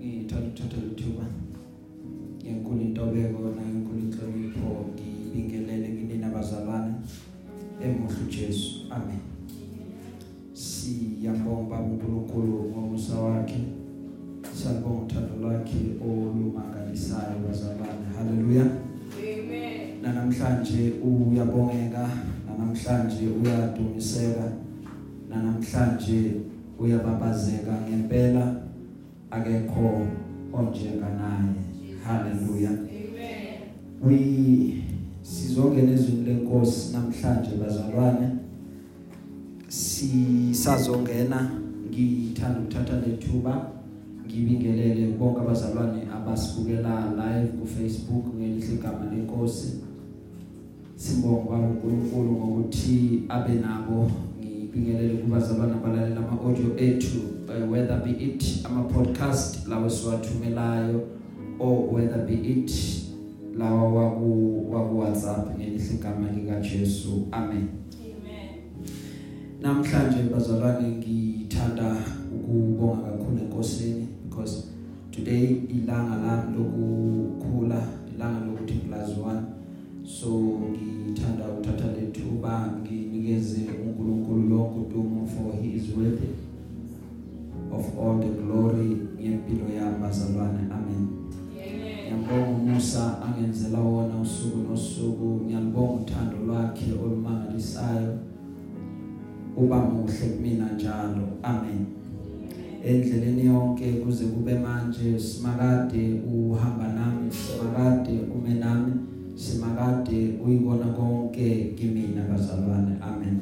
ngithanda ukuthatha lithuba ngenkulu intobeko nangenkulu inhlonipho ngibingelele kini nabazalwane. Emuhle uJesu. Amen. Siyabonga baba uNkulunkulu ngomusa wakhe. Siyabonga uthando lwakhe olumangalisayo bazalwane. Haleluya Amen. namhlanje uyabongeka namhlanje uyadumiseka namhlanje uyababazeka ngempela. Akekho onjenganaye. Haleluya Amen. we sizongena ezweni lenkosi namhlanje bazalwane. Sisazongena ngithanda ukuthatha lethuba ngibingelele bonke abazalwane abasibukela live ku Facebook ngelihle igama lenkosi. Sibonga uNkulunkulu ngokuthi abe nabo ngibingelele kubazalwane abalalela ama audio ethu uh, whether be it ama podcast lawo siwathumelayo or whether be it lawa waku waku WhatsApp ngelihle igama lika Jesu amen. Amen. namhlanje bazalwane ngithanda ukubonga kakhulu enkosini because today ilanga lami lokukhula ilanga lokuthi plus 1 so ngithanda ukuthatha lethuba nginikeze uNkulunkulu lonke udumo for he is worthy of all the glory ngempilo yami bazalwane amen. Amen. ngiyabonga umusa angenzela wona usuku nosuku. Ngiyalibonga uthando lwakhe olumangalisayo. Uba muhle kumina njalo. Amen. Endleleni yonke kuze kube manje simakade uhamba nami simakade ume nami. Simakade uyibona konke kimina bazalwane. Amen.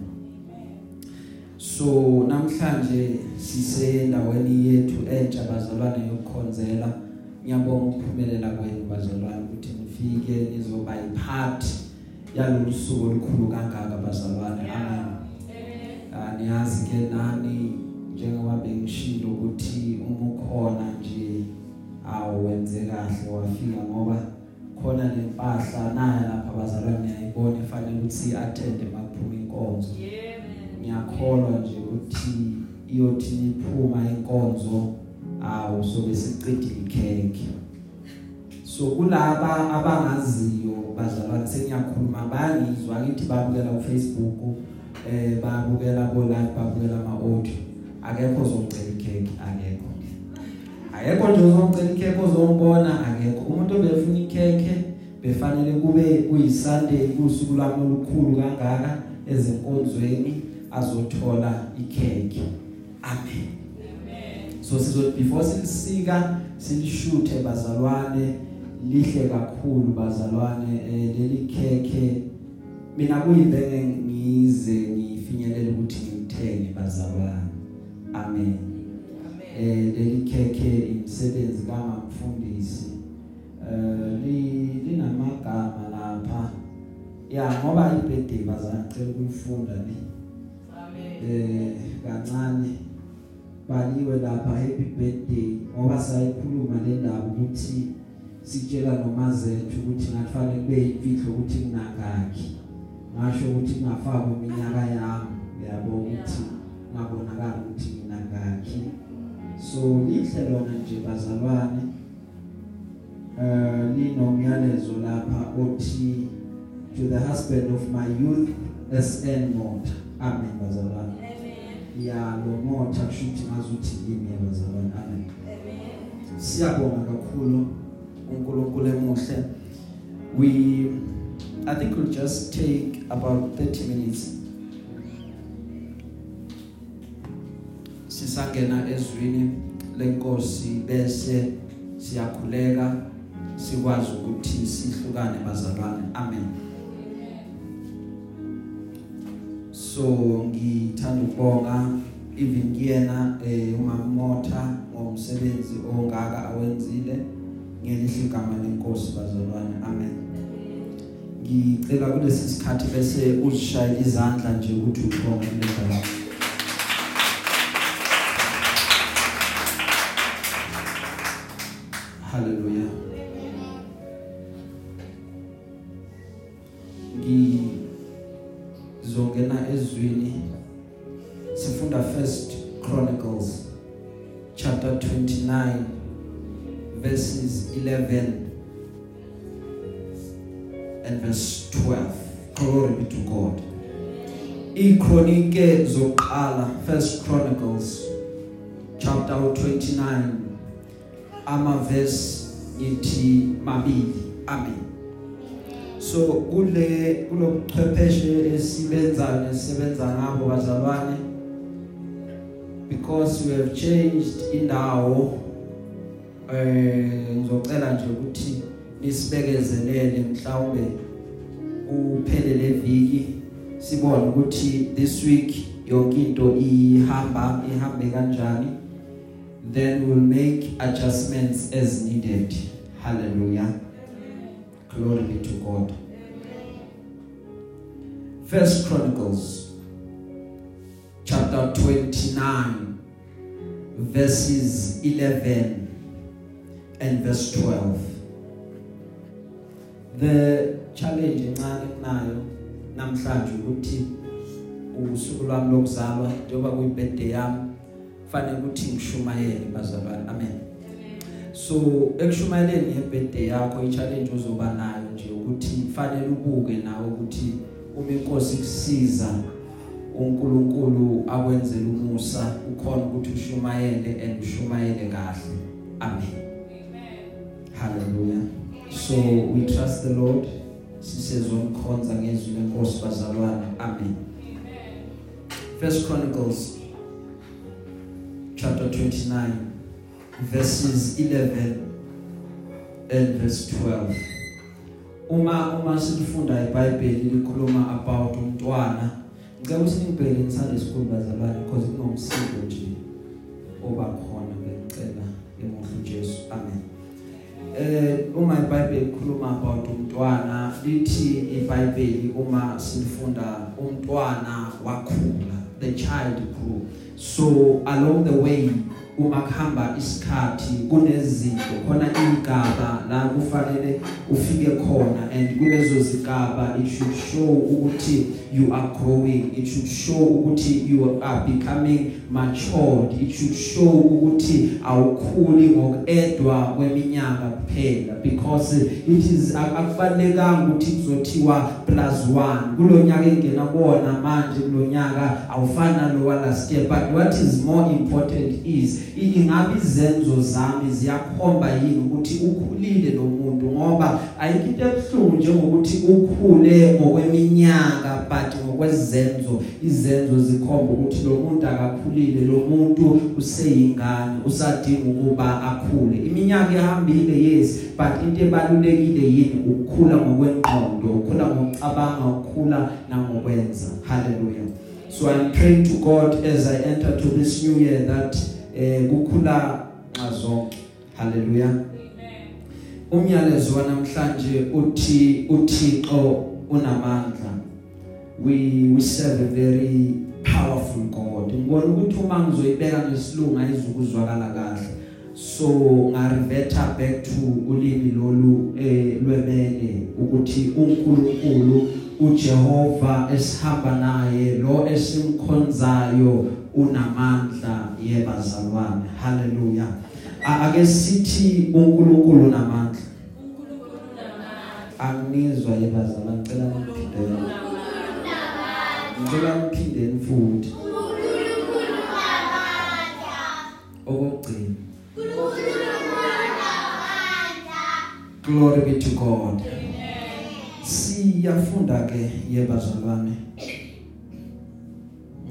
So namhlanje sisendaweni yethu entsha bazalwane yokukhonzela. Ngiyabonga ukuphumelela kwenu bazalwane ukuthi nifike nizoba yiphathi yalolu suku olukhulu kangaka bazalwane. Amen. Amen. niyazi ke nani njengoba bengishilo ukuthi uma ukhona nje awenze kahle wafika ngoba khona lempahla naye lapha bazalwane ngiyayibona ifanele ukuthi attend makuphuma inkonzo. Amen. ngiyakholwa nje ukuthi iyothi niphuma inkonzo awu sobe sicedile ikheke so kulaba abangaziyo bazalwane sengiyakhuluma bayangizwa ngithi babukela ku Facebook eh babukela ko live babukela ama audio akekho ozocela ikheke akekho. Akekho nje ozocela ikheke ozombona akekho umuntu obefuna ikheke befanele kube kuyisunday kusuku lami olukhulu kangaka ezenkonzweni azothola ikheke amen Amen. so sizo before silisika silishuthe bazalwane lihle kakhulu bazalwane eh, leli khekhe mina kuyibenge ngize ngifinyelele ukuthi ngithenge bazalwane amen Amen. Eh leli khekhe imisebenzi kamamfundisi eh li linamagama lapha. Ya ngoba ibirthday bazana cela ukufunda le. Amen. eh kancane. Baliwe lapha happy birthday. Ngoba sayikhuluma le ndaba ukuthi sitshela nomazethu ukuthi ngafanele kube imfihlo ukuthi kunangakhi. Ngasho ukuthi kungafakwa iminyaka yami. Yabo ukuthi ngabonakala ukuthi nginangakhi. So lihle lona nje bazalwane eh linomyalezo lapha othi to the husband of my youth SN Mota amen bazalwane. Amen. ya lo mota kushuthi ngazuthi yimi yabazalwane amen. Amen. siyabonga kakhulu uNkulunkulu emuhle. We i think we'll just take about 30 minutes. Sisangena ezwini lenkosi bese siyakhuleka sikwazi ukuthi sihlukane bazalwane. Amen. So ngithanda ukubonga even kuyena eh umama Motha ngomsebenzi ongaka awenzile. Ngelihle igama lenkosi bazalwane. Amen. Ngicela kulesi sikhathi bese uzishayela izandla nje ukuthi ubonge lendaba haleluya ngizongena ezwini sifunda first chronicles chapter 29 verses 11 and verse 12 glory be to God. Ikronike zoqala first chronicles chapter 29 ama verse ithi mabili amen. So kule kulobuchwepheshe esibenza nesebenza ngabo bazalwane because we have changed indawo eh ngizocela nje ukuthi nisibekezelele mhlawumbe uphele leviki sibone ukuthi this week yonke into ihamba ihambe kanjani. Then we'll make adjustments as needed. Hallelujah. Glory be to god. First chronicles chapter 29 verses 11 and verse 12 the challenge encane kunayo namhlanje ukuthi usuku lwami lokuzalwa njengoba kuyi birthday yami fanele ukuthi ngishumayele bazalwane. Amen. So ekushumayeleni ngebirthday yakho i-challenge ozoba nayo nje ukuthi fanele ubuke nawe ukuthi uma inkosi kusiza uNkulunkulu akwenzele umusa ukhona ukuthi ushumayele and ushumayele kahle. Amen. Hallelujah. So we trust the lord. Sisezomkhonza ngezwi lenkosi bazalwane. Amen. First chronicles chapter 29 verses 11 and verse 12 uma uma silifunda iBhayibheli likhuluma about umntwana. Ngicela ukuthi nibheke in Sunday school bazalwane because kunomsindo nje oba khona ngicela emuhle Jesu amen. Eh uma iBhayibheli ikhuluma about umntwana lithi iBhayibheli uma silifunda umntwana wakhula the child grew. So along the way uma kuhamba isikhathi kunezinto khona igaba la kufanele ufike khona and kulezo zigaba it should show ukuthi you are growing. It should show ukuthi you are becoming matured. It should show ukuthi awukhuli ngokedwa kweminyaka kuphela because it is akubalekanga ukuthi kuzothiwa plus 1 kulonyaka engena kuona manje kulonyaka awufana lo last year. But what is more important is ingabe izenzo zami ziyakhomba yini ukuthi ukhulile lo muntu? Ngoba ayikho into ebhlungu njengokuthi ukhule ngokweminyaka but ngokwezenzo izenzo zikhomba ukuthi lo muntu akakhulile lo muntu useyingane usadinga ukuba akhule. Iminyaka ihambile yes but into ebalulekile yini? Ukukhula ngokwengqondo ukukhula ngokucabanga ukukhula nangokwenza. Hallelujah. So i'm praying to god as i enter to this new year that eh kukhula nxazonke haleluya umyalezo wanamhlanje uthi uThixo unamandla. We we serve a very powerful God. Ngibona ukuthi uma ngizoyibeka ngesilungu ayizukuzwakala kahle. So ngareveta back to ulimi lolu eh lwemele ukuthi uNkulunkulu uJehova esihamba naye lo esimkhonzayo unamandla yebazalwane haleluya ake sithi uNkulunkulu unamandla. uNkulunkulu unamandla. Angizwa yebazalwane ngicela niphindele ngicela niphindeni futhi. Okugcina glory be to god. Siyafunda ke yebazalwane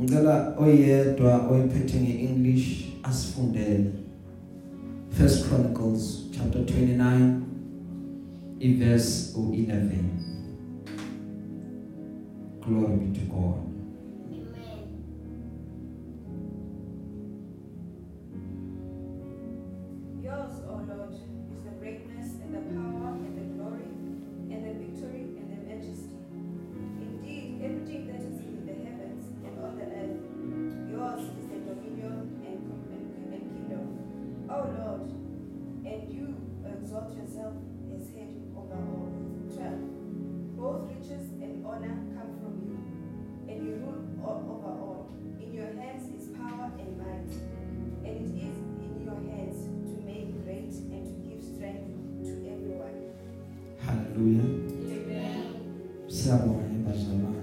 ngicela oyedwa oyiphethe ngeEnglish asifundele. First Chronicles chapter 29 verse 11 Glory be to God. O Lord, and you exalt yourself as head over all. 12. Both riches and honor come from you, and you rule all over all. In your hands is power and might, and it is in your hands to make great and to give strength to everyone. Hallelujah. siyabonga bazalwane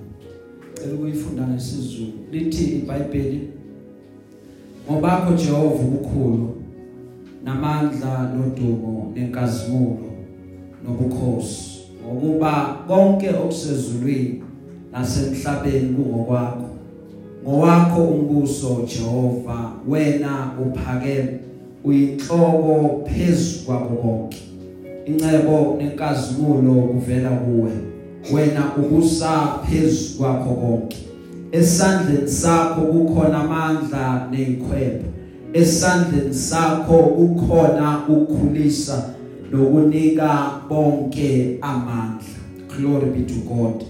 cela ukuyifunda ngesizulu lithi iBhayibheli ngobakho Jehova ubukhulu nodumo nenkazimulo nobukhosi ngokuba konke okusezulwini nasemhlabeni kungokwakho. Ngowakho umbuso Jehova wena uphakeme uyinhloko phezulu konke incebo nenkazimulo kuvela kuwe wena ubusa phezulu kwakho konke. Esandleni sakho kukhona amandla nezikhwebo esandleni sakho kukhona ukukhulisa nokunika bonke amandla. Glory be to God.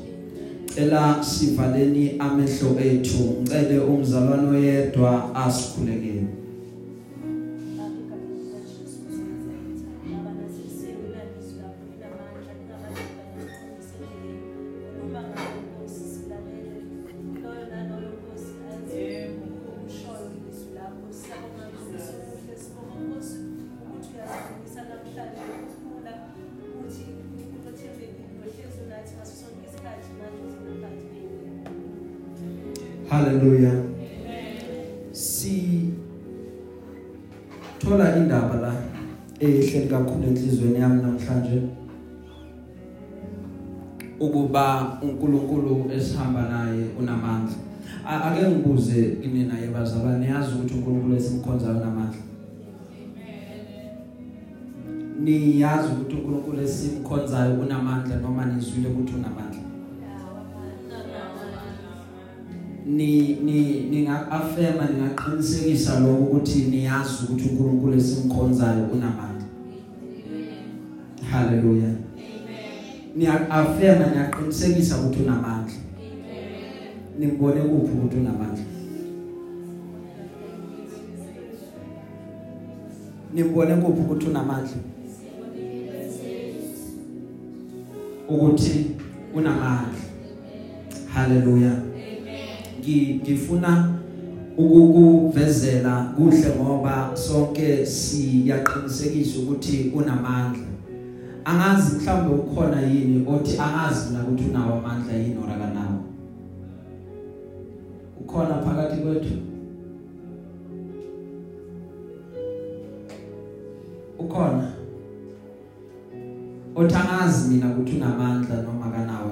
Cela sivaleni amehlo ethu ngicele umzalwane oyedwa asikhulekele. Haleluya si thola indaba la ehleli kakhulu enhlizweni yami namhlanje. Ukuba uNkulunkulu esihamba naye unamandla. Ake ngibuze kimi naye bazalwane yazi ukuthi uNkulunkulu esimkhonzayo unamandla? Niyazi ukuthi uNkulunkulu esimkhonzayo unamandla noma nizwile ukuthi unamandla? Ni ni ningaafema ningaqinisekisa lokho ukuthi niyazi ukuthi uNkulunkulu esimkhonzayo unamandla. Haleluya niyaafema niyaqinisekisa ukuthi unamandla. Nimbone kuphi ukuthi unamandla? Nimbone kuphi ukuthi unamandla? Ukuthi unamandla. Haleluya ngifuna ukukuvezela kuhle ngoba sonke siyaqinisekisa ukuthi unamandla. Angazi mhlawumbe ukhona yini othi angazi mina ukuthi unawo amandla yini ora kanawo ukhona phakathi kwethu? Ukhona? Othi angazi mina ukuthi unamandla noma kanawo yini amandla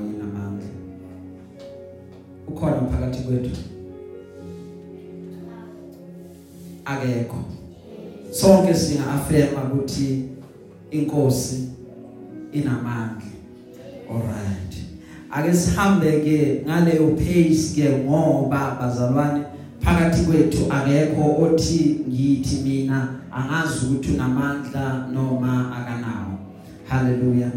ukhona phakathi kwethu. Akekho. Sonke singaafema ukuthi inkosi inamandla. Alright ake sihambe ke ngaleyo pace ke ngoba bazalwane phakathi kwethu akekho othi ngithi mina angazi ukuthi unamandla noma akanawo. Haleluya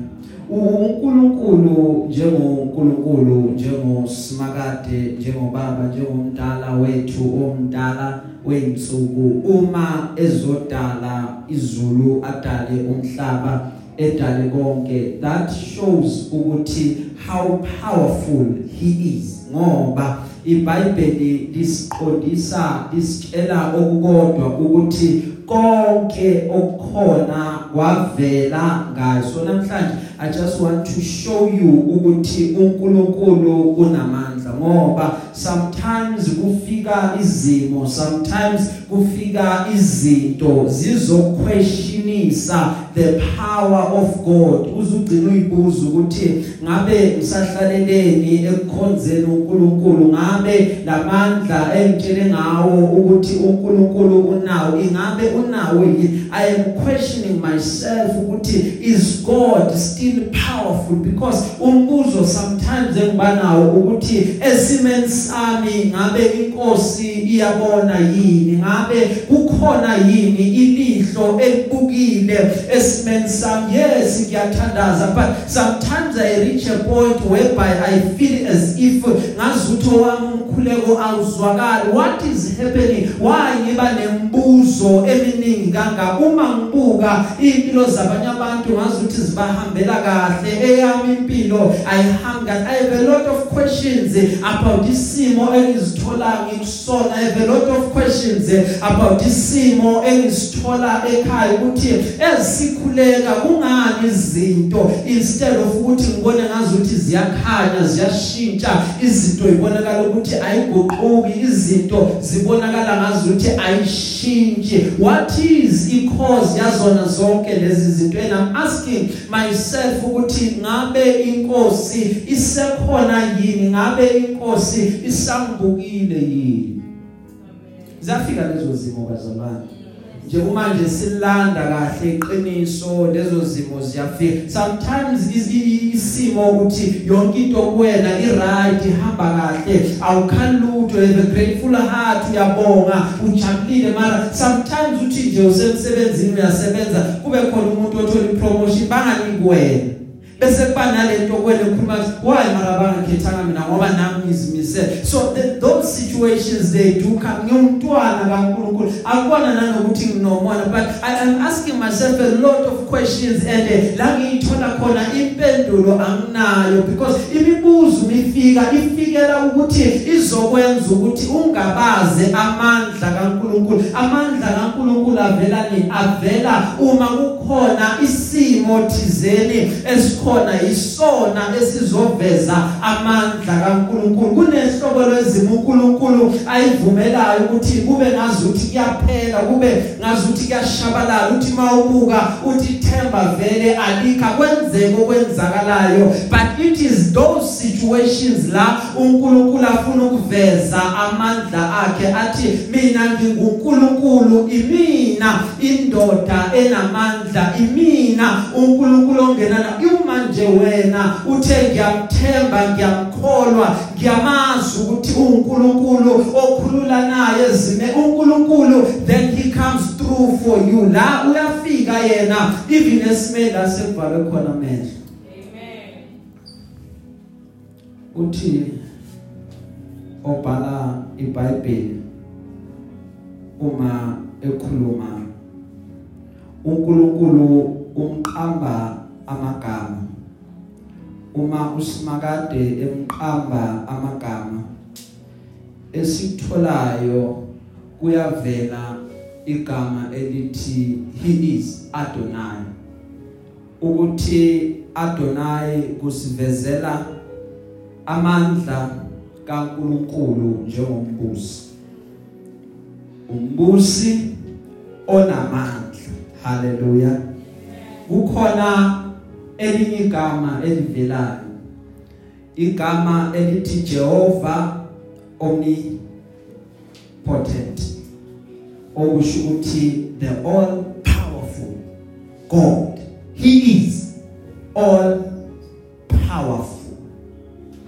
uNkulunkulu njengoNkulunkulu njengosimakade njengobaba njengomdala wethu omdala weinsuku uma ezodala izulu adale umhlaba edale konke that shows ukuthi how powerful he is. Ngoba iBhayibheli lisiqondisa lisitshela okukodwa ukuthi konke okukhona kwavela ngayo so namhlanje. I just want to show you ukuthi uNkulunkulu unamandla ngoba sometimes kufika izimo sometimes kufika izinto zizoquestionisa the power of God. Uzugcina uyibuza ukuthi ngabe ngisahlaleleni ekukhonzeni uNkulunkulu? Ngabe lamandla engitshele ngawo ukuthi uNkulunkulu unawo ingabe unawo i am questioning myself ukuthi is God still powerful? Because umbuzo sometimes engibanawo ukuthi esimeni sami ngabe inkosi iyabona yini? Ngabe kukhona yini ilihlo elibukile esimeni sami yes ngiyathandaza but sometimes i reach a point whereby i feel as if ngazutho wami umkhuleko awuzwakali. What is happening? Why ngiba nembuzo eminingi kanga uma ngibuka impilo zabanye abantu ngazuthi zibahambela kahle. Eyami impilo ayihamba i have a lot of questions about isimo engizithola ngikusona i have a lot of questions about isimo engizithola ekhaya ukuthi ezisikhuleka kungani izinto? Instead of ukuthi ngibone ngazuthi ziyakhanya ziyashintsha izinto ibonakala ukuthi ayiguquki izinto zibonakala ngazuthi ayishintshi. What is i-cause yazona zonke lezi zinto? And I'm asking myself ukuthi ngabe inkosi isekhona yini? Ngabe inkosi isambukile yini? Ziyafika lezo zimo bazalwane nje uma nje silanda kahle iqiniso lezo zimo ziyafika. Sometimes isimo ukuthi yonke into kuwena i-right ihamba kahle awukhalutho have a grateful heart uyabonga ujabulile mara. Sometimes uthi nje usemsebenzini uyasebenza kube khona umuntu othola ipromotion banganiki wena. Bese kuba nalento kwele khuluma why mara bangakhethanga mina ngoba nami ngizimisele? So the, those situations they do come. Ngiyumntwana kaNkulunkulu. Akubona nanokuthi nginomona but I am asking myself a lot of questions and uh, la ngiyithola khona impendulo anginayo because imibuzo mifika ifikela ukuthi izokwenza ukuthi ungabaze amandla kaNkulunkulu. Amandla kaNkulunkulu avela ni avela uma kukhona isimo thizeni esikho khona isona esizoveza amandla kaNkuluNkulu. Kunehlobo lwezimo uNkulunkulu ayivumelayo ukuthi kube ngazuthi kuyaphela kube ngazuthi kuyashabalala uthi mawubuka uthi themba vele alikha kwenzeke okwenzakalayo. But it is those situations la uNkulunkulu afuna ukuveza amandla akhe athi mina nginguNkulunkulu imina indoda enamandla imina uNkulunkulu ongenana uma manje wena. Uthe ngiyamthemba ngiyamkholwa ngiyamazi ukuthi uNkulunkulu okhulula naye ezime uNkulunkulu then he comes through for you. La uyafika yena even esimela sekubhalwe khona manje amen. Uthi obhala iBhayibheli uma ekhuluma uNkulunkulu umqamba amagama. Uma usimakade emqamba amagama esitholayo kuyavela igama elithi he is Adonai. Ukuthi Adonai kusivezela amandla kaNkuluNkulu njengombusi. Umbusi onamandla. Haleluya kukhona elinye igama elivelayo. Igama elithi Jehova omnipotent okusho ukuthi the all powerful God. He is all powerful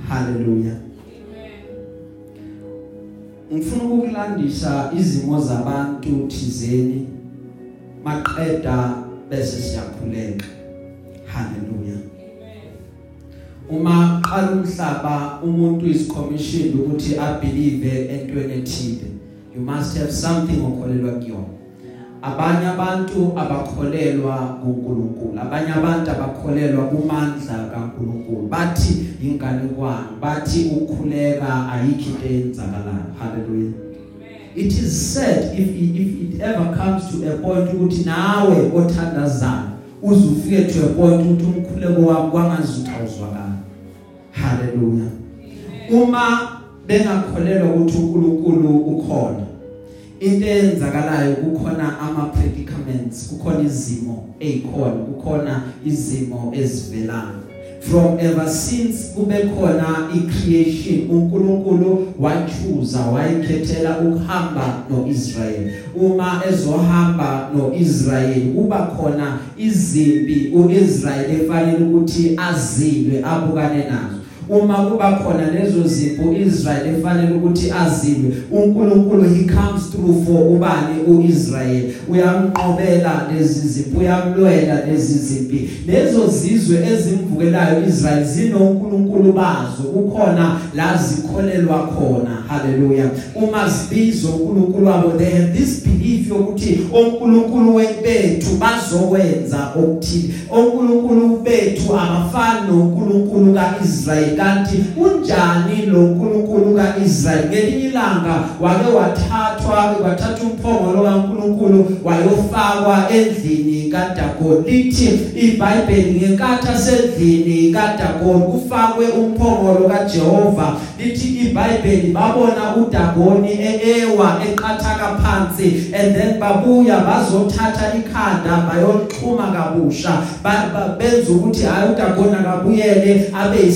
hallelujah ngifuna ukukulandisa izimo zabantu thizeni maqeda bese siyakhuleka. Haleluya uma qala umhlaba umuntu is commissioned ukuthi a believe entweni ethile. You must have something okholelwa kuyona abanye abantu abakholelwa kuNkulunkulu abanye abantu abakholelwa kumandla kaNkulunkulu. Bathi inganekwane bathi ukukhuleka ayikho into eyenzakalayo. Haleluya it is said if if it ever comes to a point ukuthi nawe othandazayo uzufike to a point ukuthi umkhuleko wami kwangazuthi awuzwakala haleluya uma bengakholelwa ukuthi uNkulunkulu ukhona into eyenzakalayo kukhona ama predicaments kukhona izimo ezikhona kukhona izimo ezivelayo. From ever since kube khona icreation uNkulunkulu wachuza wayikhethela ukuhamba noIsrael uma ezohamba noIsrael kuba khona izimpi uIsrael efanele ukuthi azilwe abukane nazo. Uma kuba khona lezo zipho Israel efanele ukuthi azilwe uNkulunkulu he comes through for ubani uIsrael? Uyamqobela lezi zipho uyamlwela lezi zimpi lezo zizwe ezimvukelayo Israel zinoNkulunkulu bazo kukhona la zikholelwa khona. Haleluya uma zibizo uNkulunkulu wabo they have this belief yokuthi onkulunkulu wethu bazokwenza okuthile. Onkulunkulu bethu abafani noNkulunkulu kaIsrael. Kanti unjani lo uNkulunkulu kaIsrael ngelinye ilanga wake wathathwa wathatha umphongolo kaNkulunkulu wayofakwa endlini kaDagoni lithi iBhayibheli ngenkathi asendlini kaDagoni kufakwe umphongolo kaJehova. Lithi iBhayibheli babona uDagoni eewa eqathaka phansi and then babuya bazothatha ikhanda bayolixhuma kabusha. Benza ukuthi hayi uDagoni akabuyele abe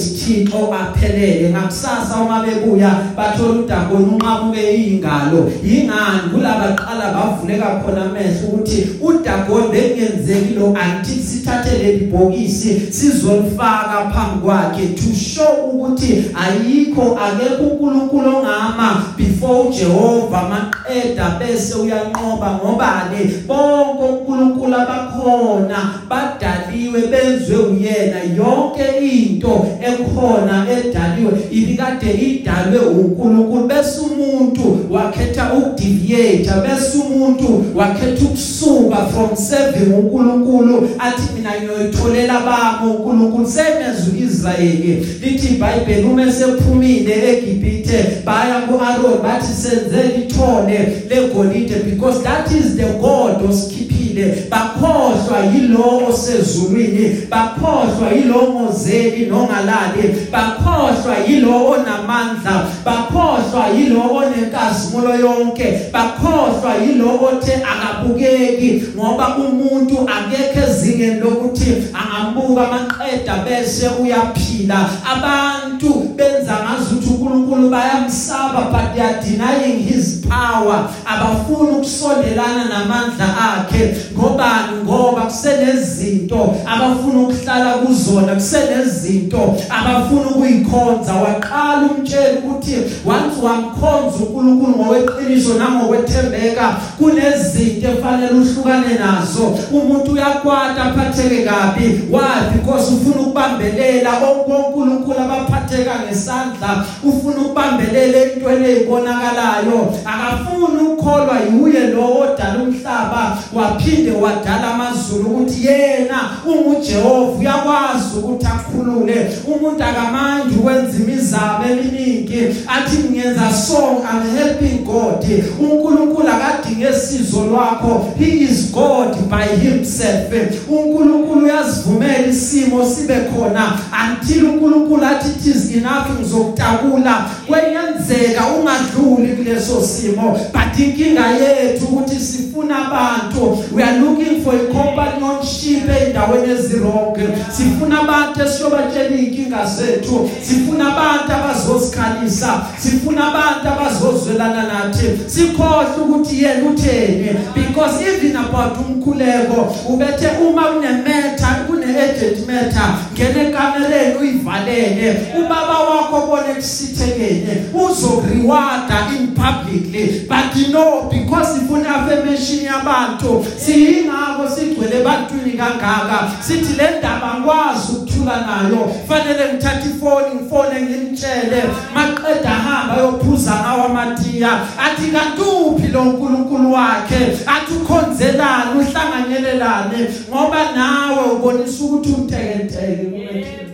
isithixo aphelele ngakusasa uma bebuya bathola uDagoni unqamuke izingalo yingani? Kulaba qala bavuleka khona amehlo ukuthi uDagoni bekungenzeki lo anti sithathe leli bhokisi sizolifaka phambi kwakhe to show ukuthi ayikho akekho uNkulunkulu ongama before uJehova maqeda bese uyanqoba ngobani bonke uNkulunkulu abakhona badaliwe benzwe uyena. Yonke into ekhona edaliwe ibikade idalwe uNkulunkulu bese umuntu wakhetha ukudeviate bese umuntu wakhetha ukusuka from serving uNkulunkulu athi mina ngiyoyitholela bami uNkulunkulu. Semezwe Israyeli lithi iBhayibheli uma sephumile eGibhithe baya kuAaron bathi senzele ithole legolide because that is the God osikhipile bakhohlwa yilo osezulwini bakhohlwa yilo mozeli nongalali. Bakhohlwa yilo onamandla bakhohlwa yilo onenkazimulo yonke bakhohlwa yilo othe akabukeki ngoba umuntu akekho ezingeni lokuthi angambuka amaqeda bese uyaphila. Abantu benza ngazuthi uNkulunkulu bayamsaba but they are denying his power. Abafuni ukusondelana namandla akhe. Ngobani? Ngoba kusenezinto abafuna ukuhlala kuzona kusenezinto abafuna ukuyikhonza. Waqala umtshela ukuthi once wamkhonza uNkulunkulu ngokweqiniso nangokwethembeka kunezinto efanele uhlukane nazo. Umuntu uyakwata aphatheke kabi. Why? Because ufuna ukubambelela. Onkulunkulu abaphatheka ngesandla ufuna ukubambelela entweni ezibonakalayo akafuni ukukholwa yuye lo odala umhlaba waphinde wadala amazulu ukuthi yena unguJehova uyakwazi ukuthi akhulule. Umuntu akamanje ukwenza imizamo eminingi athi ngiyenza song I'm helping God. uNkulunkulu akadinge sizo lwakho. He is God by himself. uNkulunkulu uyasivumela isimo sibe khona until uNkulunkulu athi it is enough ngizokutakula. Kweyenzeka ungadluli kuleso simo but inkinga yethu ukuthi sifuna abantu. We are looking for a companionship endaweni ezironke. Sifuna abantu esiyobatshela inkinga zethu. Sifuna abantu abazosikhalisa sifuna abantu abazozwelana nathi. Sikhohle ukuthi yena utheni? Because even about umkhuleko ubethe uma kunemetha kune-agent matter ngene ekamereni uyivalele. Ubaba wakho bone kusithekene uzokuriwarda in publicly but you know because ifuna affirmation yabantu siyingako sigcwele ebantwini kangaka. Sithi le ndaba ngikwazi ukuthula nayo. Fanele ngithathe ifoni ngifone ngimtshele. Maqeda hamba ayophuza ngawo amatiya. Athi kantuphi lo nkulunkulu wakhe? Athi ukhonzelani uhlanganyelelane ngoba nawe ubonisa ukuthi umtekenteke kumethini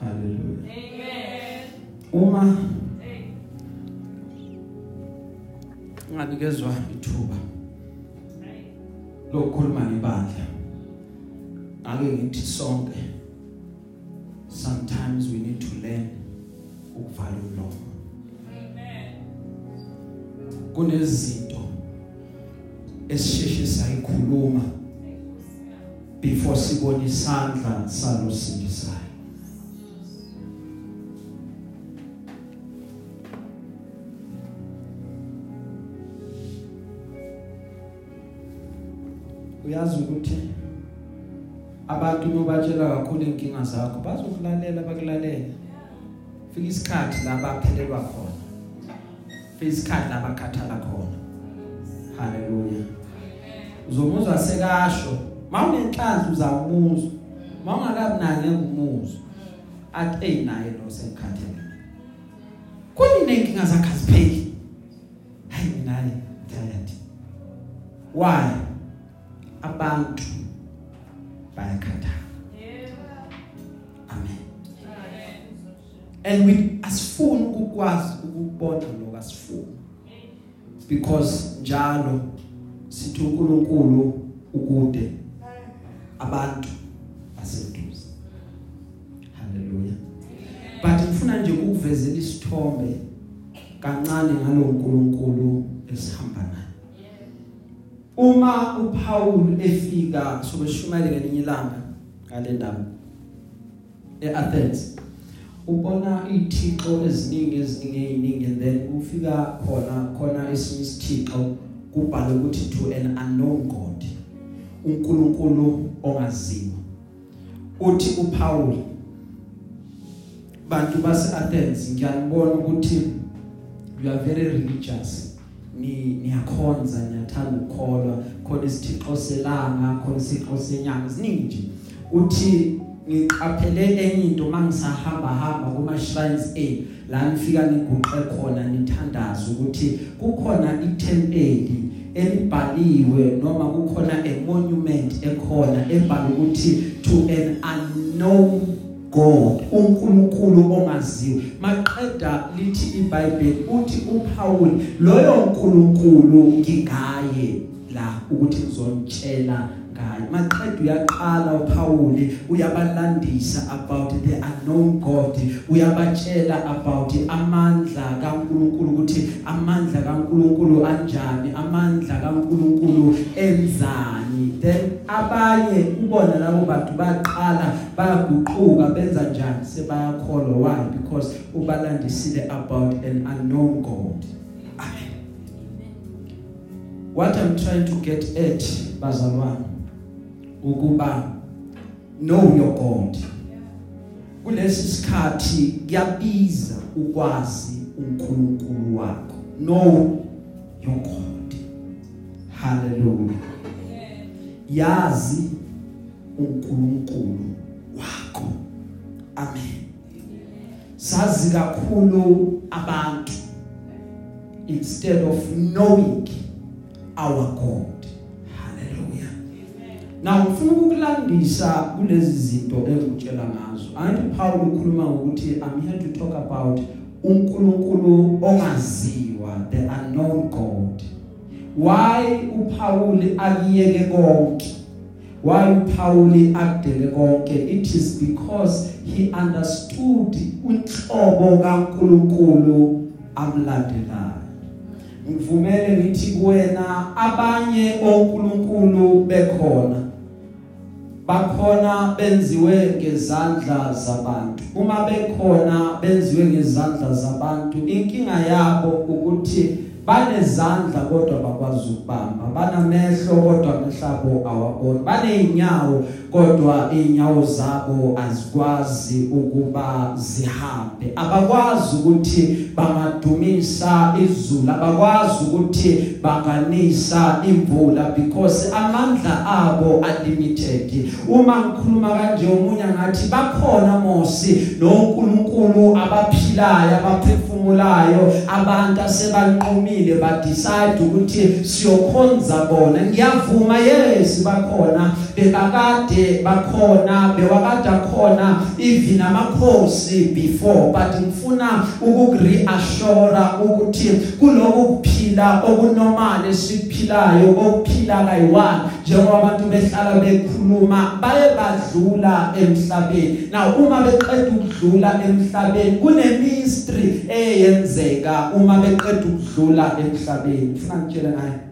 Hallelujah. Amen. Uma unganikezwa ithuba lokukhuluma ngebandla. Ake ngithi sonke sometimes we need to learn ukuvala umlomo. Amen. kunezinto esisheshe sayikhuluma before sibone isandla salosindisayo uyazi ukuthi abantu nobatshela kakhulu inkinga zakho bazokulalela bakulalela fika isikhathi la baphelelwa khona. Fika isikhathi la bakhathala khona. Haleluya uzomuzwa sekasho mawunenhlanhla uzamuzwa mawungakabi naye ngumuzwa athi hey naye lo sengikhathele kunini inkinga zakhe azipheli hayi mina tired why? Abantu bayakhathala. Yeah. amen. Amen. and we asifuni ukukwazi ukubona lo asifuni. Because njalo sithi uNkulunkulu ukude. Abantu baseduze. Haleluya but ngifuna nje ukukuvezela isithombe kancane ngalo uNkulunkulu esihamba naye. Uma uPaul efika sobeshumayele ngelinye ilanga ngale ndawo eAthens ubona ithixo eziningi eziningi eziningi and then ufika khona khona esinye isithixo kubhala ukuthi to an unknown god uNkulunkulu ongaziwa. Uthi uPaul bantu base Athens ngiyanibona ukuthi you are very religious. Ni niyakhonza niyathanda ukukholwa. Khona isithixo selanga khona isithixo senyanga ziningi nje. Uthi ngiqaphele enye into mangisahamba hamba kuma shrines A la nifika niguqe khona nithandaza ukuthi kukhona itempeli elibhaliwe noma kukhona a monument ekhona ebhalwe ukuthi to an unknown God uNkulunkulu ongaziwa. Maqeda lithi iBhayibheli uthi uPaul loyo uNkulunkulu ngingaye la ukuthi ngizomtshela ngayo maqeda uyaqala uPaul uyabalandisa about the unknown God. Uyabatshela about amandla kaNkulunkulu ukuthi amandla kaNkulunkulu anjani amandla kaNkulunkulu enzani. Then abanye ubona labo bantu baqala bayaguquka benza njani? Sebayakholwa. Why? Because ubalandisile about an unknown God. Amen. What i'm trying to get at bazalwane ukuba know your god. Kulesi sikhathi kuyabiza ukwazi uNkulunkulu wakho. Know your god. Hallelujah. Yazi uNkulunkulu wakho. Amen. Sazi kakhulu abantu. Instead of knowing our god hallelujah now ngifuna ukukulandisa kulezi zinto engitshela ngazo. Anti Paul ukhuluma ukuthi i'm here to talk about uNkulunkulu ongaziwa the unknown god. Why uPaul akiyeke konke? Why uPaul akudele konke? It is because he understood unhlobo kaNkuluNkulu amlandelayo ngivumele ngithi kuwena abanye onkulunkulu bekhona bakhona benziwe ngezandla zabantu. Uma bekhona benziwe ngezandla zabantu inkinga yabo ukuthi banezandla kodwa bakwazi ukubamba banamehlo kodwa amehlabo awaboni. Baneinyawo kodwa inyawo zabo azikwazi ukuba zihambe. Abakwazi ukuthi bangadumisa izulu abakwazi ukuthi banganisa imvula because amandla abo unlimited. Uma ngikhuluma kanje umunye ngathi bakhona mosi noNkulunkulu abaphilayo abaphefumulayo abantu asebanqumile ba decide ukuthi siyokhonza bona. Ngiyavuma yes bakhona bekakade bakhona bewakade khona even amakhosi before but ngifuna ukukureassure ukuthi kuloko kuphila okunormal esiphilayo okuphila kayi-one njengoba abantu behlala bekhuluma baye badlula emhlabeni. Now uma beqeda ukudlula emhlabeni kunemystery eyenzeka uma beqeda ukudlula emhlabeni. Ufuna ngitshele ngayo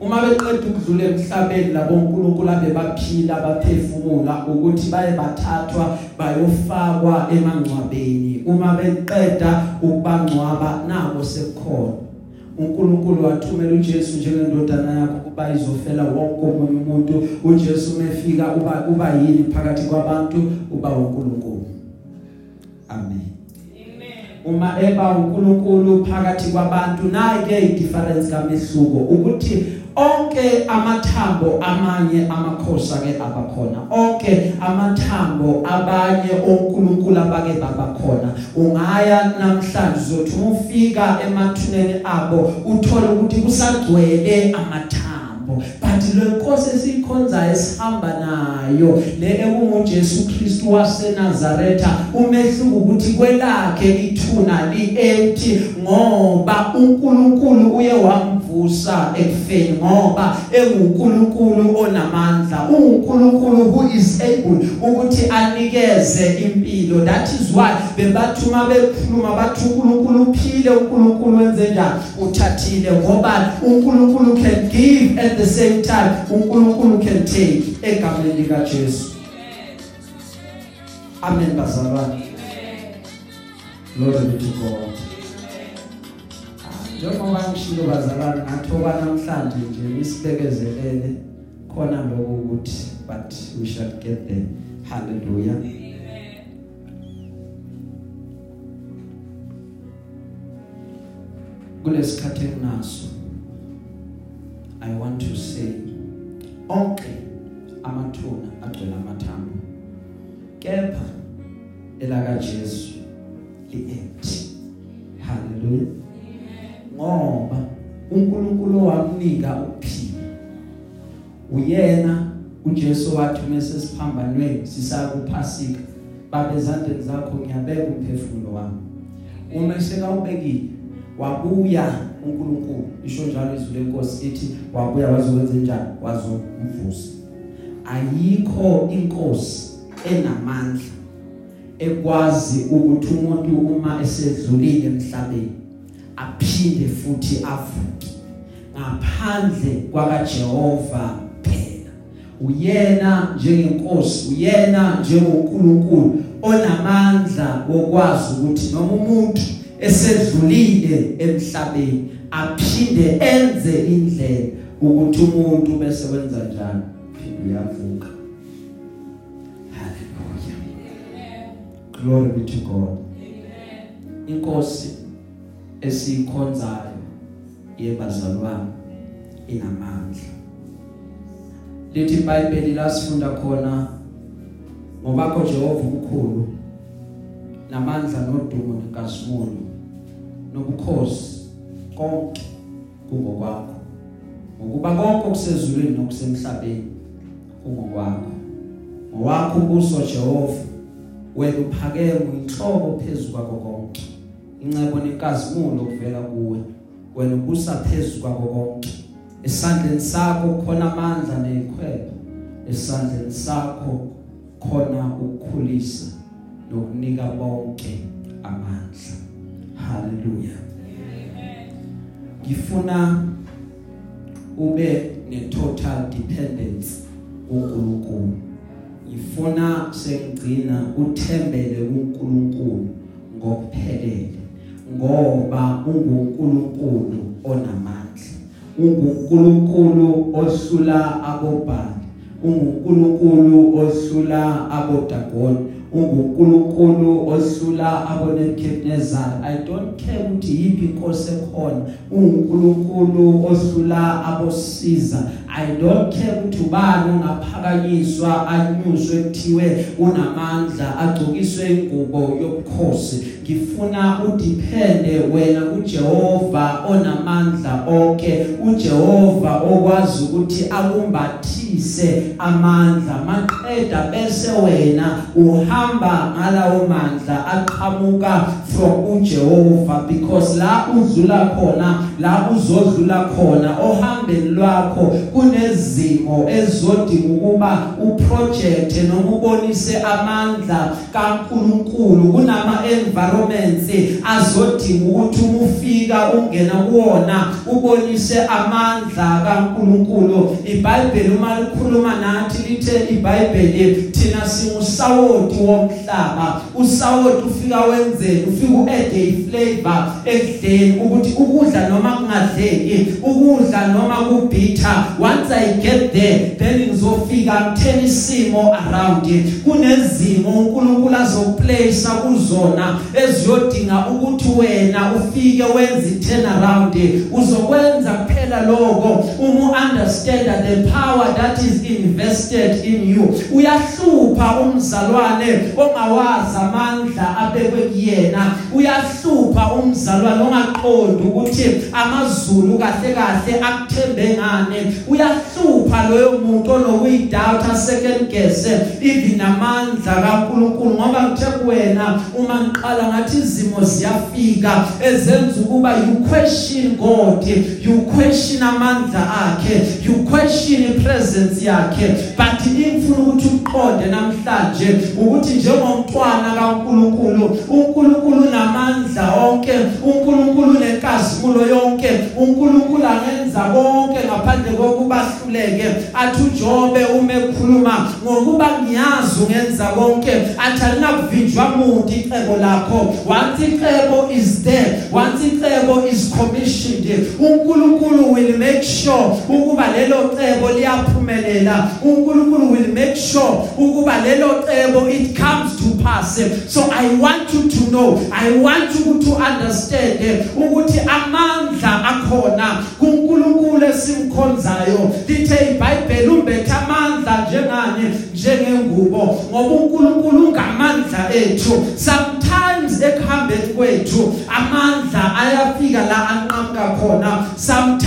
uma beqeda ukudlula emhlabeni labo uNkulunkulu abebaphila baphefumula ukuthi baye bathathwa bayofakwa emangcwabeni. Uma beqeda ukubangcwaba nabo sekukhona. uNkulunkulu wathumela uJesu njengendodana yakhe ukuba izofela wonke omunye umuntu. uJesu umefika uba uba yini phakathi kwabantu? Uba uNkulunkulu. Amen. Uma eba uNkulunkulu phakathi kwabantu naye idifference kamehluko ukuthi onke amathambo amanye amakhosi ake abakhona onke amathambo abanye onkulunkulu abake babakhona ungaya namhlanje uzothi ufika emathuneni abo uthola ukuthi kusagcwele amathambo. Amathambo but le nkosi esikhonza esihamba nayo. Le ekunguJesu Kristu waseNazaretha umehluko ukuthi kwelakhe ithuna liempty ngoba uNkulunkulu uye wamvusa ekufeni ngoba enguNkulunkulu onamandla. uNkulunkulu who is able ukuthi anikeze impilo. That is why bebathuma bekhuluma bathi uNkulunkulu uphile uNkulunkulu wenze njani? Uthathile ngoba uNkulunkulu can give at the same time. uNkulunkulu can take egameni lika Jesu amen bazalwane. Glory be to God. Njengoba ngishilo bazalwane ngathoba namhlanje nje isibekezelele khona lokho ukuthi but we shall get there. Hallelujah. Kulesikhathi enginaso i want to say onke amathuna agcwele amathambo kepha elaka Jesu liempty hallelujah. Ngoba uNkulunkulu wamnika ukuphila. Uyena uJesu wathi mase siphambanweni sisakuphasika babe ezandleni zakho ngiyabeka umphefumulo wami. Uma sekawubekile wabuya uNkulunkulu isho njalo izwi lenkosi ethi wabuya wazokwenza njani? Wazomvusa. Ayikho inkosi enamandla ekwazi ukuthi umuntu uma esedlulile emhlabeni aphinde futhi avuke. Ngaphandle kwakaJehova phela uyena njengenkosi uyena njengoNkulunkulu onamandla wokwazi ukuthi noma umuntu esedlulile emhlabeni aphinde enze indlela ukuthi umuntu bese wenza njani phinde uyavuka. Haleluya glory be to god. Inkosi esikhonzayo yebazalwane inamandla. Lithi iBhayibheli lasifunda khona ngobakho Jehova ukukhulu namandla nodumo nenkazimulo nobukhosi konke kungokwakho. Ngokuba konke okusezulwini nokusemhlabeni kungokwakho. Ngowakho ubuso Jehova wena uphakeme inhlobo phezulu kwakho konke. Incebo nenkazimulo kuvela kuwe? Wena ubusa phezulu kwakho konke. Esandleni sakho khona amandla nezikhwebo esandleni sakho khona ukukhulisa nokunika bonke amandla. Haleluya ngifuna ube ne total dependence kuNkulunkulu. Ngifuna sengigcina uthembele kuNkulunkulu ngokuphelele. Ngoba unguNkulunkulu onamandla unguNkulunkulu ohlula abobhali unguNkulunkulu ohlula abodagoni unguNkulunkulu ohlula aboNebukadnezar i don't care ukuthi yipi inkosi ekhona. unguNkulunkulu ohlula abosiza. I don't care ukuthi ubani ongaphakanyiswa anyuswe kuthiwe unamandla agcokiswe ingubo yobukhosi. Ngifuna udepende wena kuJehova onamandla onke uJehova okwazi ukuthi akumbathise amandla. Maqeda bese wena uhamba ngalawo mandla aqhamuka from uJehova because la udlula khona la uzodlula khona ohambeni lwakho kunezimo ezodinga ukuba uproject noma ubonise amandla kaNkuluNkulu. Kunama environments azodinga ukuthi umufika ungena kuona ubonise amandla kaNkuluNkulu. iBhayibheli uma likhuluma nathi lithe iBhayibheli thina singusawoti womhlaba. Usawoti ufika wenzeni? Ufika uadd iflavor ekudleni ukuthi ukudla noma kungadleki ukudla noma kubitha once i get there then ngizofika ngitheni isimo around it? Kunezimo uNkulunkulu azoplace kuzona eziyodinga ukuthi wena ufike wenze turnaround uzokwenza kuphela lokho uma understand the power that is invested in you. Uyahlupha umzalwane ongawazi amandla abekwe kuyena. Uyahlupha umzalwane ongaqondi ukuthi amazulu kahle kahle akuthembe ngane. Uyahlupha loyo muntu onokuyidoubt second guess even amandla kaNkuluNkulu ngoba ngithe kuwena uma ngiqala ngathi izimo ziyafika ezenza ukuba you question God you question amandla akhe you question ipresence yakhe. But ingifuna ukuthi uqonde namhlanje ukuthi njengomntwana kaNkuluNkulu uNkulunkulu unamandla onke uNkulunkulu unenkazimulo yonke uNkulunkulu angenza konke ngaphandle kokuba hluleke athi uJobe uma ekhuluma ngokuba ngiyazi ungenza konke athi alinakuvinjwa muntu icebo lakho. Once icebo is there once icebo is commissioned uNkulunkulu will make sure ukuba lelo cebo liyaphumelela. uNkulunkulu will make sure ukuba lelo cebo it comes to pass so i want you to know i want you to understand ukuthi amandla akhona kuNkulunkulu esimkhonzayo. Lithe iBhayibheli umbethe amandla njengani? Njengengubo. Ngoba uNkulunkulu ungamandla ethu. Sometimes ekuhambeni kwethu amandla ayafika la anqamuka khona. Sometimes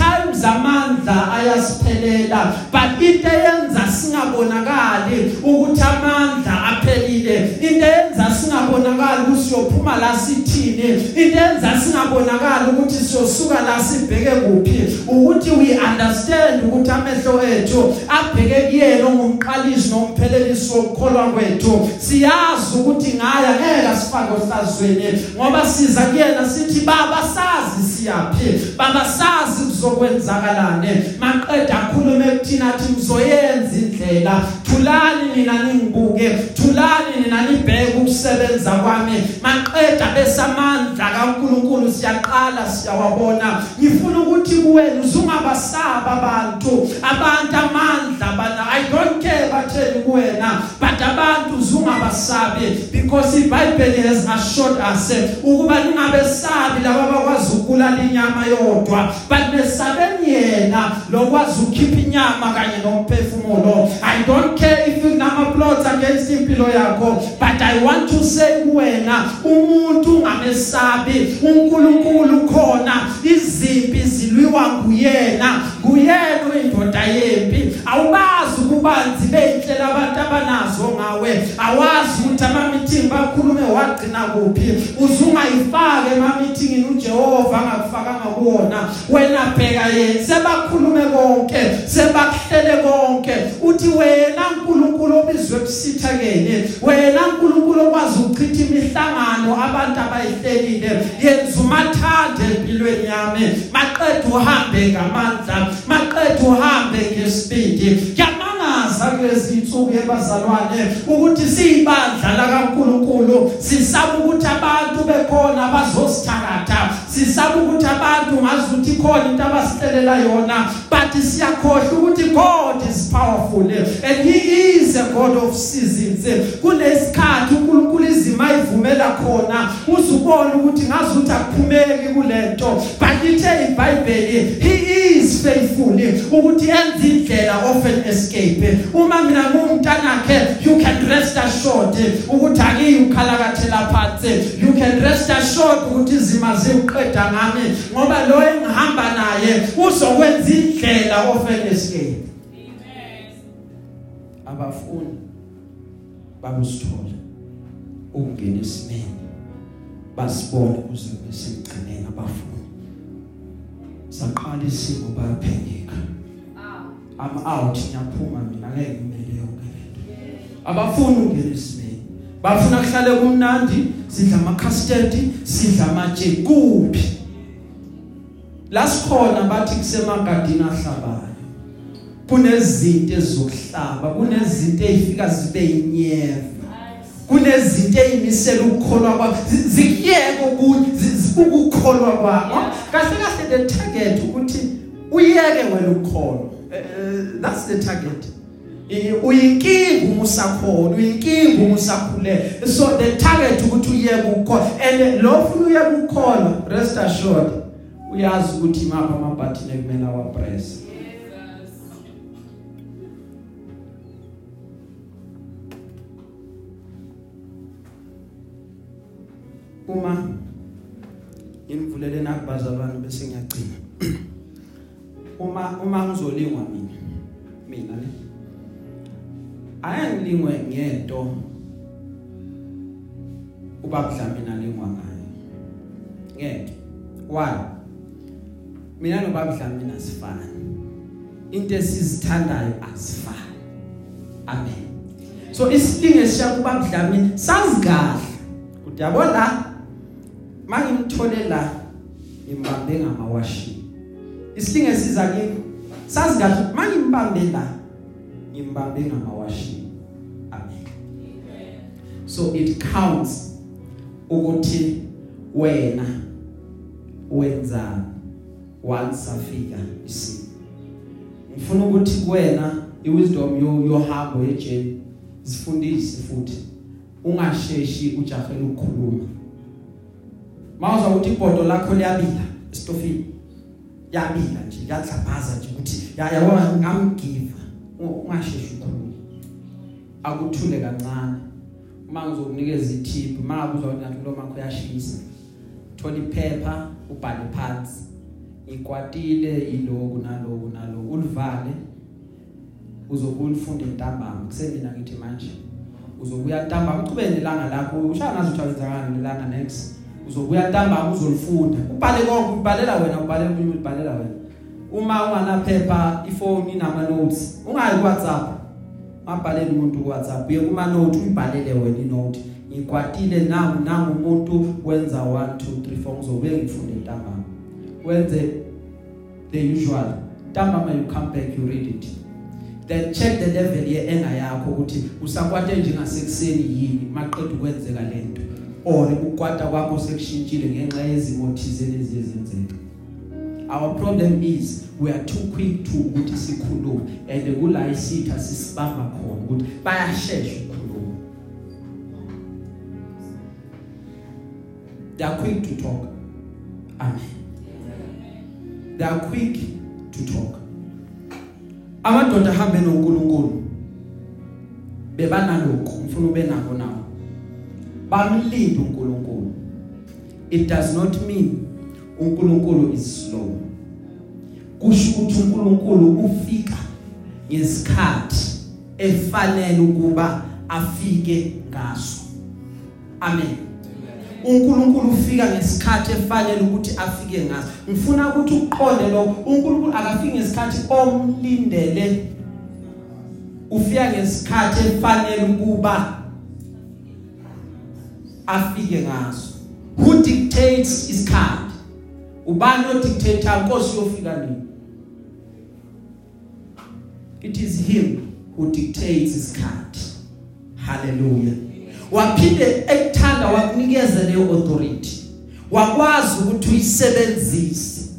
ukuthi siyophuma la sithini? Into eyenza singabonakali ukuthi siyosuka la sibheke kuphi. Ukuthi we understand ukuthi amehlo ethu abheke kuyena ongumqalisi nomphelelisi wokukholwa kwethu. Siyazi ukuthi ngaya ngeke sifake ohlazweni ngoba siza kuyena sithi baba sazi siyaphila baba sazi kuzokwenzakalani maqeda akhulume kuthina athi ngizoyenza indlela. Thulani nina ningibuke thulani nina nibheke ukusebenza kwami. Maqeda besamandla kaNkuluNkulu siyaqala siyawabona. Ngifuna ukuthi kuwena uzungabasaba abantu. Abantu amandla bana i don't care batheni kuwena but abantu uzungabasabi because iBible has assured us ukuba ningabesabi laba bakwazi ukubulala inyama yodwa but besabeni yena lokwazi ukukhipha inyama kanye nomphefumulo i don't care if unama plots against impilo yakho but i want to say kuwena umuntu ungamesabi uNkulunkulu khona izimpi zilwiwa nguyena nguyena indoda yempi. Awubazi kubanzi beyihlela abantu abanazo ngawe. Awazi ukuthi ama meeting bakhulume wagcina kuphi. Uzungayifake ema meeting uJehova angakufakanga kuwona wena bheka yena sebakhulume konke sebakuhlele konke. Uthi wena uNkulunkulu obizwe kusithakeni wena uNkulunkulu okwazi ukuchitha imihlangano abantu abayihlelile. Yenza umathande empilweni yami. Maqedwe uhambe ngamandla. Maqedwe uhambe ngespeed yamangaza kulezi insuku yebazalwane ukuthi siyibandla la kaNkulunkulu sisaba ukuthi abantu bekhona bazosithakatha sisaba ukuthi abantu ngazi ukuthi khona into abasicelela yona. But siyakhohlwa ukuthi God is powerful. And he is a God of seasons. Kunesikhathi uNkulunkulu izima ivumela khona. Uzubona ukuthi ngazi ukuthi akuphumeki kulento. But ithe iBhayibheli he is faithful. Ukuthi enze indlela of an escape. Uma mina ngumntanakhe you can rest assured ukuthi akiyi ukhalakathela phansi you can rest assured ukuthi izima ziqeda ngami ngoba lo engihamba naye uzokwenza indlela of an escape Amen. abafuni babusithole ukungena esimeni basibone kuze besigcineni abafuni saqala isimo bayaphengeka. I'm out. Ngiyaphuma mina ngeke ngimele yonke lento abafuni ukungena esimeni. Bafuna kuhlale kumnandi sidla ama custard sidla amatshe kuphi? La sikhona bathi kusemagadini ahlabayo. Kunezinto ezokuhlaba kunezinto ezifika zibe inyeva kunezinto ezimisela ukukholwa kwakho. Zikiyeke ukukholwa kwakho. Kahle kahle the target ukuthi uyeke wena ukukholwa. That's the target. Uyinkinga uma usakholwa uyinkinga uma usakhulele so the target ukuthi uyeke ukukholwa and lo ufuna uyeke ukukholwa rest assured uyazi ukuthi mapha ama button ekumele awa press uma Nginivulele nakubazalwane bese ngiyagcina. Uma uma ngizolingwa mina mina ne ayangilingwe ngento ubaba Dlamini alingwa ngayo. Ngeke. Why? Mina nobaba Dlamini asifani. Into esizithandayo asifani. Amen. So isilinge siya kubaba Dlamini sazi kahle. Ukuthi yabona mangimthole la ngimbambe ngamawashi. Isilinge siza kimi sazi kahle mangimbambe la ngimbambe ngamawashi. Amen. So it counts ukuthi wena wenzani once afika isimo. Ngifuna ukuthi kuwena iwisdom yo yohambo ejeni sifundise futhi. Ungasheshi ujahela ukukhuluma mawuza ukuthi ibhodo lakho liyabila estofini yabila nje yadlabaza nje ukuthi yayabona ngamgiva ungasheshi ukukhuluma akuthule kancane. Uma ngizokunikeza itip uma uzwa ngathi lo makho yashisa thola iphepha ubhale phansi. Ikwatile iloku naloku naloku. Ulivale uzobulifunda entambama kusemina ngithi manje uzobuya ntambama uchube nelanga lakho ushaya ngazi ukuthi wenzakani nelanga next. Uzobuya ntambama uzolifunda. Ubhale konke ubhalela wena ubhalela umuntu ubhalela wena. Uma unganaphepha ifoni inama notes ungayi ku WhatsApp ngabhalela umuntu ku WhatsApp uye kuma note uyibhalele wena inote. Ngikwatile nangu nangu umuntu wenza 1 2 3 4 ngizobuye ngifunde ntambama. Wenze the usual. Ntambama you come back you read it. Then check the level ye enga yakho ukuthi usakwate njengasekuseni yini maqedwe kwenzeka lento. Or ukwata kwakho sekushintshile ngenxa yezimo thizeni eziyenzeka our problem is we are too quick to ukuthi sikhulume and kula isitha sisibamba khona ukuthi bayashesha ukukhuluma. They are quick to talk. Amen. They are quick to talk. Amadoda ahambe noNkulunkulu bebanaloko ngifuna ube nako nawo bamlinde uNkulunkulu. It does not mean uNkulunkulu is slow. Kusho ukuthi uNkulunkulu ufika ngesikhathi efanele ukuba afike ngaso. Amen. uNkulunkulu ufika ngesikhathi efanele ukuthi afike ngaso. Ngifuna ukuthi uqonde lo uNkulunkulu akafiki ngesikhathi omlindele. Ufika ngesikhathi efanele ukuba afike ngaso. Who dictates isikhathi ubani odictator? Inkosi yofika nini? It is him who dictates isikhathi hallelujah. Waphinde ekuthanda wakunikeza leyo authority. Wakwazi ukuthi uyisebenzise.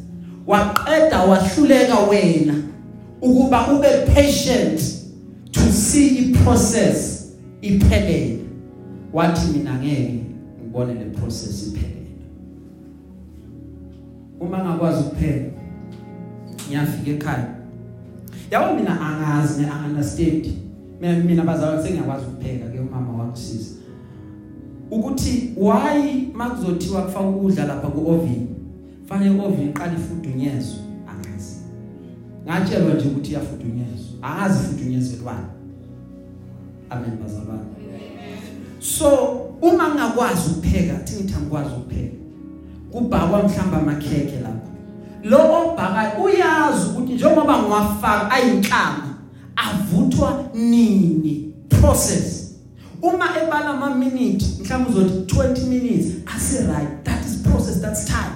Waqeda wahluleka wena ukuba ube patient to see iprocess iphelele. Wathi mina ngeke ngibone le process iphelele uma ngakwazi ukuphela ngiyafika ekhaya. Yabo mina angazi ne understand mina mina bazalwane sengiyakwazi ukupheka ke umama wangisiza ukuthi why makuzothiwa kufaka ukudla lapha ku oven fanele oven iqala ifudunyezwe? Angazi. Ngatshelwa nje ukuthi iyafudunyezwa. Angazi ifudunyezelwana amen bazalwane. So uma ngakwazi ukupheka thi ngithi angikwazi ukupheka? Kubhakwa mhlamba amakheke lapha lo obhaka uyazi ukuthi njengoba ngiwafaka ayinhlanga avuthwa nini? Process. Uma ebala ama minute mhlawumbe uzothi 20 minutes asi right that is process that's time.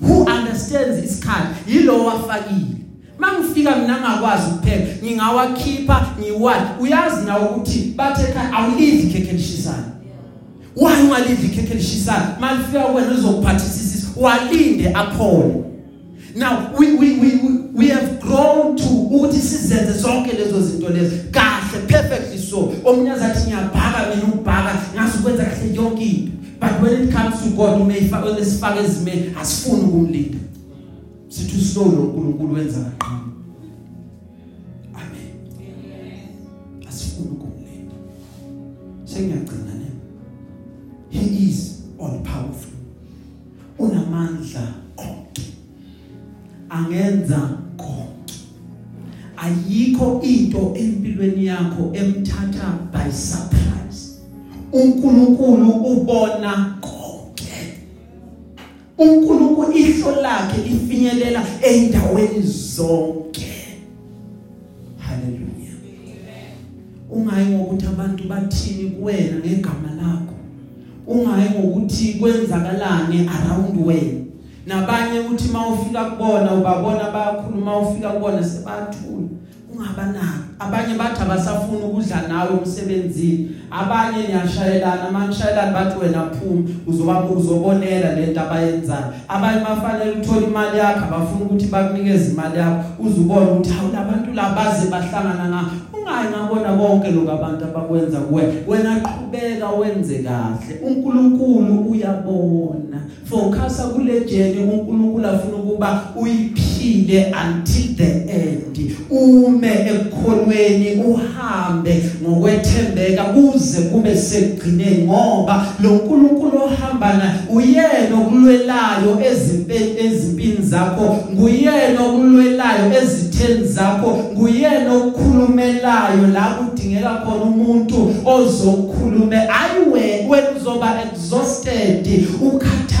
Who understands isikhathi? Yilo wafakile mangifika mina ngakwazi ukupheka ngingawakhipha ngiwathi uyazi nawe ukuthi bathe ekhaya awulidli ikhekhe lishisayo why ungalidli ikhekhe lishisayo malifika wena uzokuphathisisa walinde aphole. Now we we we we, we have grown to ukuthi sizenze zonke lezo zinto lezo. Kahle perfectly so. Omunye azathi ngiyabhaka mina ukubhaka ngazi ukwenza kahle yonke into. But when it comes to God umayifaka lesifaka ezimeni asifuni ukumlinda. Sithi slow lo uNkulunkulu wenza kaqini amen. Asifuni ukumlinda sengiyagcina ne he is all powerful. Unama unamandla konke angenza konke. Ayikho into empilweni yakho emthatha by surprise. uNkulunkulu ubona konke. uNkulunkulu ihlo lakhe lifinyelela eindaweni zonke. Haleluya ungayi ngokuthi abantu bathini kuwena ngegama lakho. Ungayi ngokuthi kwenzakalani around wena. Nabanye uthi mawufika kubona ubabona bayakhuluma ufika kubona sebathula. Ungabanaki abanye bathi abasafuna ukudla nawe umsebenzini abanye niyashayelana manishayelana bathi wena phuma uzoba uzobonela lento abayenzayo. Abanye bafanele uthola imali yakho abafuna ukuthi bakunikeze imali yakho. Uzubona ukuthi hawu labantu labaze bahlangana nga ungayi ngabona konke lokho abantu abakwenza kuwe. Wena qhubeka wenze kahle. uNkulunkulu uyabona. Focus kule journey uNkulunkulu afuna ukuba uyiphile until the end. Ume ekukholweni uhambe ngokwethembeka kuze kube sekugcineni ngoba lo nkulunkulu ohamba naye uyena okulwelayo ezimpini zakho nguyena okulwelayo ezitheni zakho nguyena okukhulumelayo la kudingeka khona umuntu ozokhulume. Ayiwe wena exhausted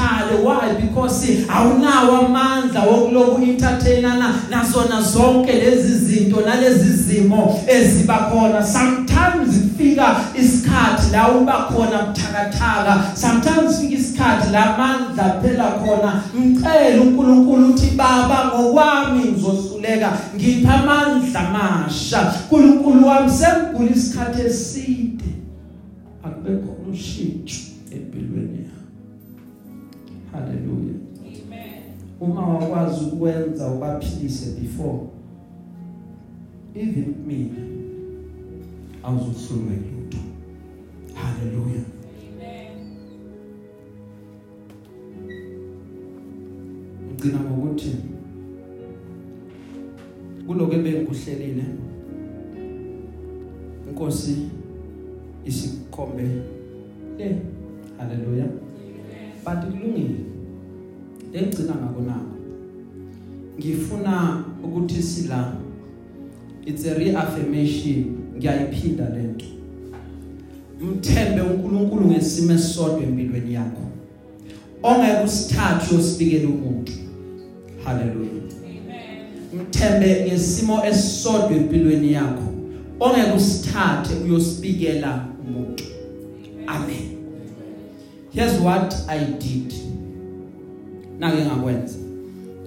ukhathale why? Because awunawo amandla wokuloku entertainana nasona zonke lezi zinto nalezi zimo eziba khona. Sometimes kufika isikhathi la uba khona buthakathaka. Sometimes fika isikhathi la amandla phela khona. Ngicela uNkulunkulu uthi baba ngokwami ngizohluleka ngipha amandla amasha. uNkulunkulu wami sengigula isikhathi eside. Akube khona ushintsho haleluya Amen. uma wakwazi ukwenza ubaphilise before. Even mina awuzohlulwa lutho haleluya Amen. ngicina ngokuthi kuloko ebengikuhlelile inkosi isikhombe le haleluya but kulungile. Lengcina ngako nako. Ngifuna ukuthi sila. It's a reaffirmation. Ngiyayiphinda lento mthembe uNkulunkulu ngesimo esisodwa empilweni yakho. Ongeke usithathe usibikele umuntu. Haleluya Amen. mthembe ngesimo esisodwa empilweni yakho. Ongeke usithathe uyosibikela umuntu. Amen. Here's what i did. Nake ngakwenza.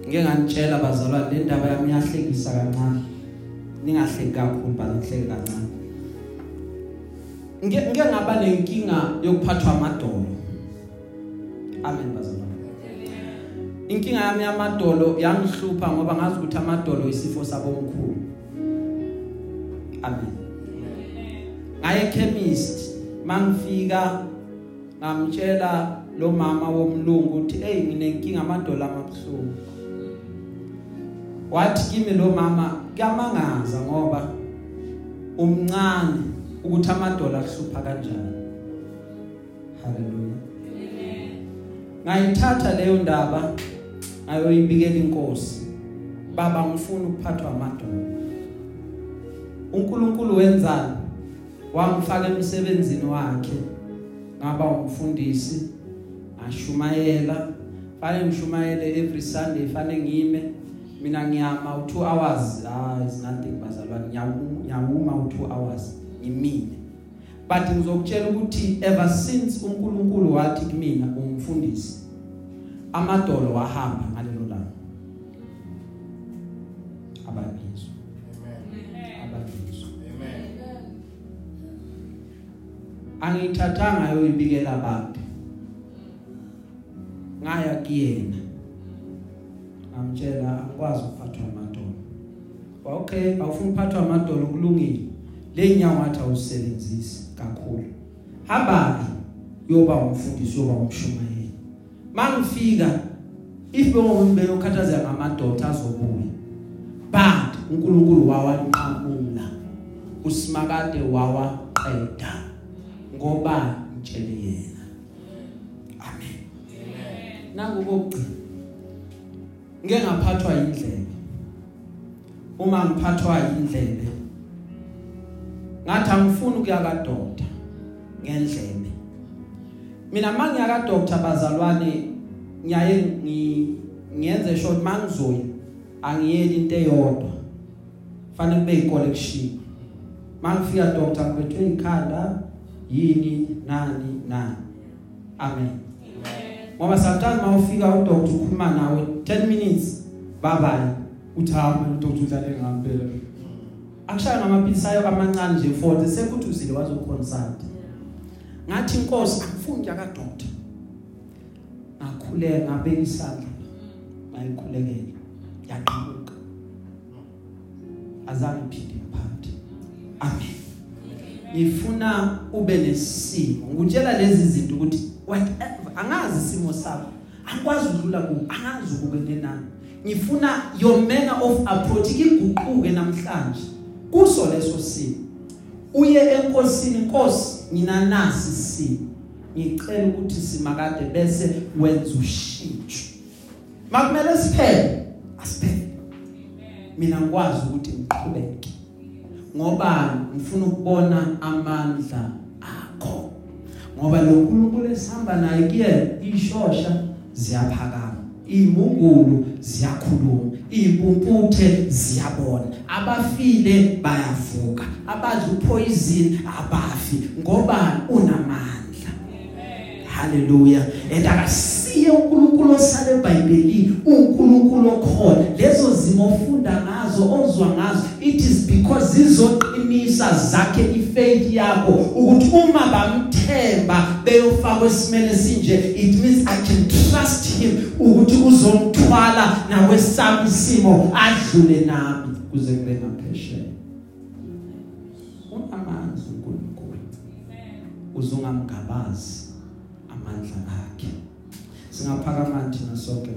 Ngeke nganitshela bazalwane le ndaba yami yahlekisa kancane. Ningahleki kakhulu banihleke kancane. Ngeke ngeke ngaba nenkinga yokuphathwa amadolo. Amen bazalwane. Inkinga yami yamadolo yangihlupha ngoba ngazi ukuthi amadolo isifo sabomkhulu. Amen. Ngaye chemist mangifika ngamtshela lo mama womlungu ukuthi hey nginenkinga amadolo amabhlungu wathi kimi lo mama kuyamangaza ngoba umncane ukuthi amadolo ahlupha kanjani. Haleluya. Ngayithatha leyo ndaba ngayoyibikela inkosi. Baba ngifuna ukuphathwa amadolo uNkulunkulu wenzani? Wangifaka emsebenzini wakhe. Ngaba umfundisi ngashumayela fane ngishumayele every sunday fane ngime. Mina ngiyama u2 hours. Ah is nothing bazalwane ngiyawuma u2 hours ngimile. But ngizokutshela ukuthi ever since uNkulunkulu wathi kumina ungifundisi amadolo wahamba ngalelo angithathanga yoyibikela abantu ngaya kuyena. Ngamtshela angikwazi ukuphathwa amadolo. Okay awufuni ukuphathwa amadolo kulungile. Lenyawo ngathi awusebenzisi kakhulu. Hamba yoba umfundisi yoba umshumayeli. Mangifika if bengombe yokhathaza ngamadoda azobuya but uNkulunkulu wawanqamula usimakade wawaqeda. Ngoba ngitshele yena. Amen. Nangokugcina ngeke ngaphathwa indlebe uma ngiphathwa indlebe ngathi angifuni ukuya kaDokter ngendlebe. Mina mangiya kaDokter bazalwane ngiyaye ngiyenze short mangizoyi angiyeli into eyodwa. Fanele kube icollection mangifika doctor ngibethwe ikhanda yini nani nani. Amen. Ngoba sometimes mawufika udoctor ukhuluma nawe 10 minutes bye bye uthama udoctor udlale ngempela. Akushaya ngamaphilisi ayo amancane nje 40 sekuthi uzile wazoconsult ngathi inkosi angifuni ukuya ka doctor ngakhuleka ngabeka isandla. Mayikhulekele yaqhamuka. Azange iphinde yaphatha amen. Ngifuna ube nesimo. Ngutshela lezi zinto ukuthi whatever angazi isimo sakho. Angikwazi ukudlula ku angazi ukubene nani ngifuna your manner of approach iguquke namhlanje. Kuso leso simo. Uye enkosini inkosi mina nasi isimo. Ngicela ukuthi simakade bese wenza ushintsho. Makumele siphele? Asiphele. Mina ngikwazi ukuthi ngiqhubeke. Ngoba ngifuna ukubona amandla akho. Ngoba lo nkulunkulu esihamba naye kuye ishosha ziyaphakama imungulu ziyakhuluma impumputhe ziyabona. Abafile bayavuka abadla upoison abafi ngoba unamandla. Haleluya and akasiye uNkulunkulu osale eBhayibhelini uNkulunkulu okhona. Lezo zimo ofunda ngazo ozwa ngazo it is because zizoqinisa zakhe ifaith yakho ukuthi uma bamthemba beyofaka esimene sinje it means i can trust him ukuthi uzongithwala nakwesami isimo adlule nami. Kuze kube ngaphesheya unamanzi uNkulunkulu uzungamgabazi amandla akhe. Singaphakama thina sonke